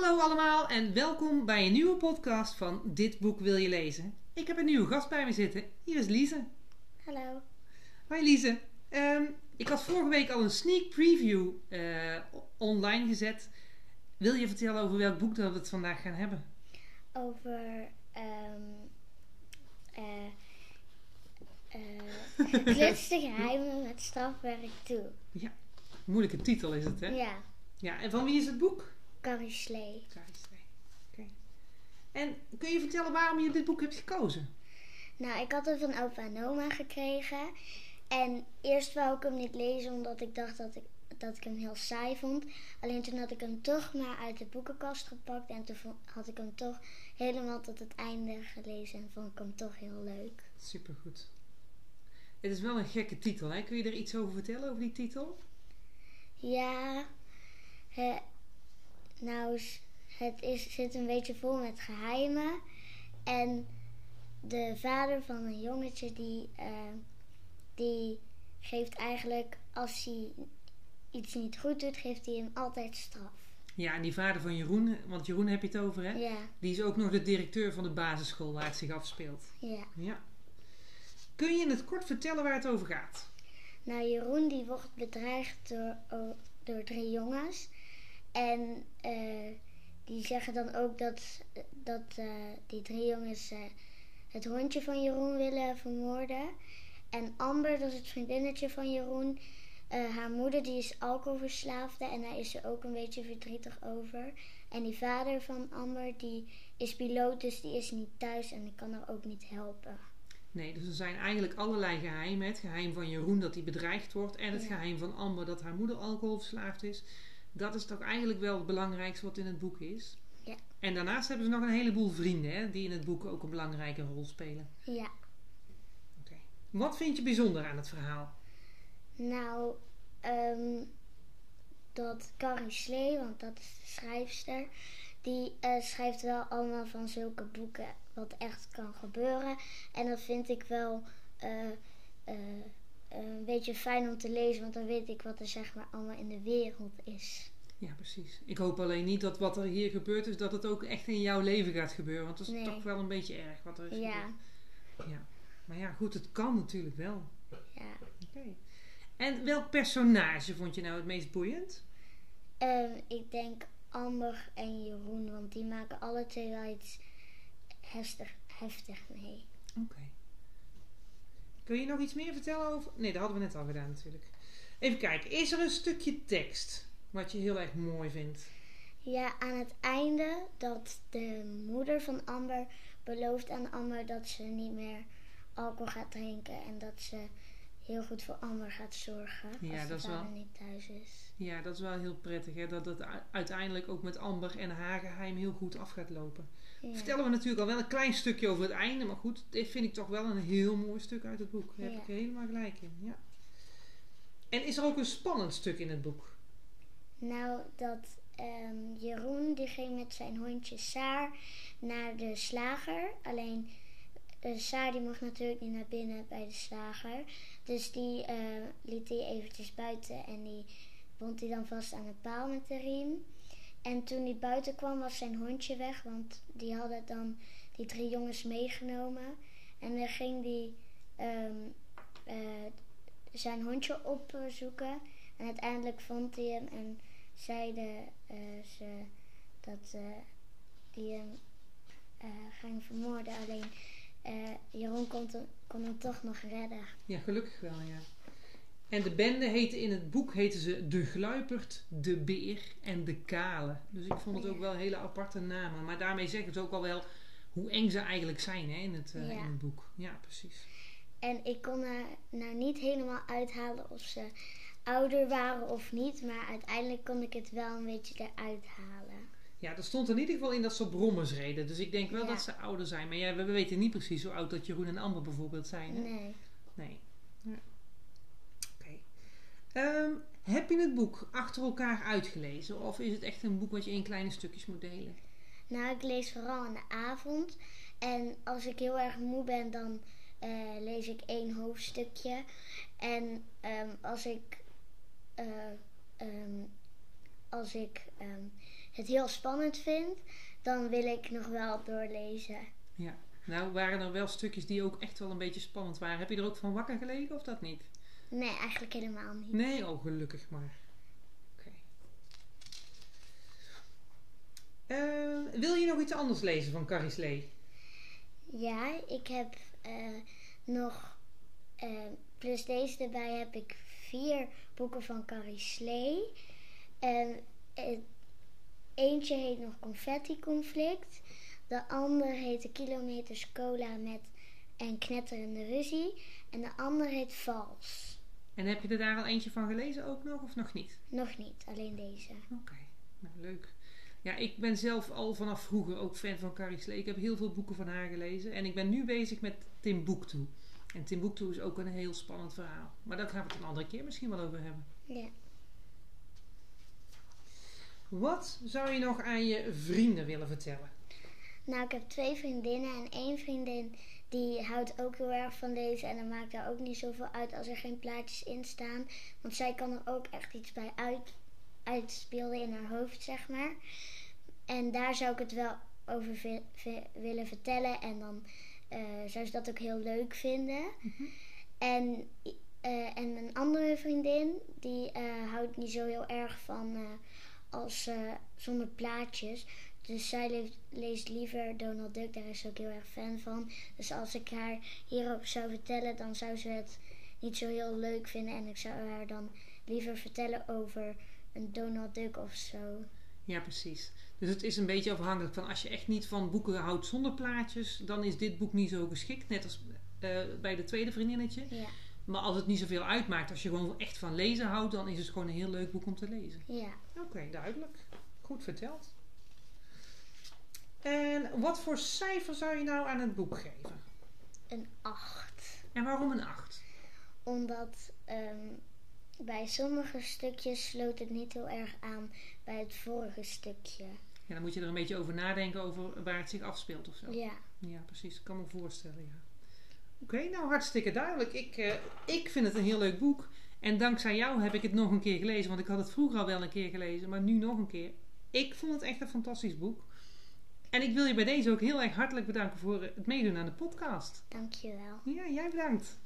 Hallo allemaal en welkom bij een nieuwe podcast van Dit Boek Wil Je Lezen. Ik heb een nieuwe gast bij me zitten. Hier is Lise. Hallo. Hoi Lise. Ehm, ik had vorige week al een sneak preview eh, online gezet. Wil je vertellen over welk boek dat we het vandaag gaan hebben? Over ehm eh eh kluts de geheimen met strafwerk toe. Moeilijke titel is het, hè? Ja, Ja, en van wie is het boek? Carrie. Oké. En kun je vertellen waarom je dit boek hebt gekozen? Nou, ik had het van opa en oma gekregen. En eerst wou ik hem niet lezen omdat ik dacht dat ik, dat ik hem heel saai vond. Alleen toen had ik hem toch maar uit de boekenkast gepakt. En toen had ik hem toch helemaal tot het einde gelezen. En vond ik hem toch heel leuk. Supergoed. Het is wel een gekke titel, hè? Kun je er iets over vertellen, over die titel? Ja, nou, het is, zit een beetje vol met geheimen. En de vader van een jongetje die, eh, die geeft eigenlijk, als hij iets niet goed doet, geeft hij hem altijd straf. Ja, en die vader van Jeroen, want Jeroen heb je het over, hè? Ja, Die is ook nog de directeur van de basisschool waar het zich afspeelt. ja. Ja. Kun je in het kort vertellen waar het over gaat? Nou, Jeroen die wordt bedreigd door, o- door drie jongens. En eh, die zeggen dan ook dat, dat eh, die drie jongens eh, het hondje van Jeroen willen vermoorden. En Amber, dat is het vriendinnetje van Jeroen. haar moeder die is alcoholverslaafde en daar is ze ook een beetje verdrietig over. En die vader van Amber die is piloot, dus die is niet thuis en die kan haar ook niet helpen. Nee, dus er zijn eigenlijk allerlei geheimen. Het geheim van Jeroen dat hij bedreigd wordt en het Ja. geheim van Amber dat haar moeder alcoholverslaafd is. Dat is toch eigenlijk wel het belangrijkste wat in het boek is. Ja. En daarnaast hebben ze nog een heleboel vrienden hè, die in het boek ook een belangrijke rol spelen. Ja. Oké. Wat vind je bijzonder aan het verhaal? Nou, ehm, dat Carrie Slee, want dat is de schrijfster, die eh, schrijft wel allemaal van zulke boeken wat echt kan gebeuren. En dat vind ik wel eh, een beetje fijn om te lezen, want dan weet ik wat er zeg maar allemaal in de wereld is. Ja, precies. Ik hoop alleen niet dat wat er hier gebeurd is, dat het ook echt in jouw leven gaat gebeuren. Want dat is Nee. toch wel een beetje erg wat er is Ja, gebeurd. Ja. Maar ja, goed, het kan natuurlijk wel. ja. Oké. En welk personage vond je nou het meest boeiend? Ehm, ik denk Amber en Jeroen, want die maken alle twee wel iets heftig, heftig mee. Oké. Kun je nog iets meer vertellen over... Nee, dat hadden we net al gedaan natuurlijk. Even kijken. Is er een stukje tekst wat je heel erg mooi vindt? Ja, aan het einde dat de moeder van Amber belooft aan Amber dat ze niet meer alcohol gaat drinken en dat ze heel goed voor Amber gaat zorgen Ja, als dat is wel- niet thuis is. Ja, dat is wel heel prettig. Hè? Dat het uiteindelijk ook met Amber en haar geheim heel goed af gaat lopen. Ja. Vertellen we natuurlijk al wel een klein stukje over het einde. Maar goed, dit vind ik toch wel een heel mooi stuk uit het boek. Daar heb ik helemaal gelijk in. Ja. En is er ook een spannend stuk in het boek? Nou, dat ehm, Jeroen die ging met zijn hondje Saar naar de slager. Alleen eh, Saar die mocht natuurlijk niet naar binnen bij de slager. Dus die eh, liet hij eventjes buiten en die bond hij dan vast aan een paal met de riem. En toen hij buiten kwam was zijn hondje weg, want die hadden dan die drie jongens meegenomen. En dan ging hij ehm, eh, zijn hondje opzoeken. En uiteindelijk vond hij hem en zeiden ze dat die hem ging vermoorden. Alleen Jeroen kon, hem- kon hem toch nog redden. Ja, gelukkig wel, ja. En de bende heette in het boek heten ze De Gluipert, De Beer en De Kale. Dus ik vond het ook wel hele aparte namen. Maar daarmee zeggen ze ook al wel hoe eng ze eigenlijk zijn hè, in, het, eh, Ja. in het boek. Ja, precies. En ik kon er nou niet helemaal uithalen of ze ouder waren of niet. Maar uiteindelijk kon ik het wel een beetje eruit halen. Ja, er stond in ieder geval in dat ze brommers reden. Dus ik denk wel Ja. dat ze ouder zijn. Maar ja, we we weten niet precies hoe oud dat Jeroen en Amber bijvoorbeeld zijn. Hè? Nee. Nee. Ja. Oké. Ehm, heb je het boek achter elkaar uitgelezen? Of is het echt een boek wat je in kleine stukjes moet delen? Nou, ik lees vooral in de avond. En als ik heel erg moe ben, dan eh, lees ik één hoofdstukje. En ehm, als ik, ehm, als ik het heel spannend vind, dan wil ik nog wel doorlezen. Ja. Nou, waren er wel stukjes die ook echt wel een beetje spannend waren. Heb je er ook van wakker gelegen of dat niet? Nee, eigenlijk helemaal niet. Nee, oh gelukkig maar. Oké. Eh, wil je nog iets anders lezen van Carrie Slee? Ja, ik heb eh, nog, eh, plus deze erbij, heb ik vier boeken van Carrie Slee. En eentje heet nog Confetti Conflict. De ander heet de Kilometers Cola met en knetterende ruzie. En de ander heet Vals. En heb je er daar al eentje van gelezen ook nog of nog niet? Nog niet, alleen deze. Oké, nou leuk. Ja, ik ben zelf al vanaf vroeger ook fan van Carrie Slee. Ik heb heel veel boeken van haar gelezen. En ik ben nu bezig met Timbuktu. En Timbuktu is ook een heel spannend verhaal. Maar daar gaan we het een andere keer misschien wel over hebben. Ja. Wat zou je nog aan je vrienden willen vertellen? Nou, ik heb twee vriendinnen en één vriendin die houdt ook heel erg van lezen. En dan maakt daar ook niet zoveel uit als er geen plaatjes in staan. Want zij kan er ook echt iets bij uit, uitspelen in haar hoofd, zeg maar. En daar zou ik het wel over willen vertellen. En dan eh, zou ze dat ook heel leuk vinden. En, eh, en een andere vriendin, die eh, houdt niet zo heel erg van als eh, zonder plaatjes. Dus zij leest, leest liever Donald Duck, daar is ze ook heel erg fan van. Dus als ik haar hierop zou vertellen, dan zou ze het niet zo heel leuk vinden. En ik zou haar dan liever vertellen over een Donald Duck of zo. Ja, precies. Dus het is een beetje afhankelijk van als je echt niet van boeken houdt zonder plaatjes, dan is dit boek niet zo geschikt. Net als eh, bij de tweede vriendinnetje. Ja, Maar als het niet zoveel uitmaakt, als je gewoon echt van lezen houdt, dan is het gewoon een heel leuk boek om te lezen. ja. Oké, duidelijk. Goed verteld. En wat voor cijfer zou je nou aan het boek geven? Een 8. En waarom een 8? Omdat ehm, bij sommige stukjes sloot het niet heel erg aan bij het vorige stukje. Ja, dan moet je er een beetje over nadenken over waar het zich afspeelt of zo. Ja, Ja, precies. Ik kan me voorstellen, ja. Oké, nou hartstikke duidelijk. Ik, eh, ik vind het een heel leuk boek. En dankzij jou heb ik het nog een keer gelezen. Want ik had het vroeger al wel een keer gelezen, maar nu nog een keer. Ik vond het echt een fantastisch boek. En ik wil je bij deze ook heel erg hartelijk bedanken voor het meedoen aan de podcast. dankjewel. Ja, jij bedankt.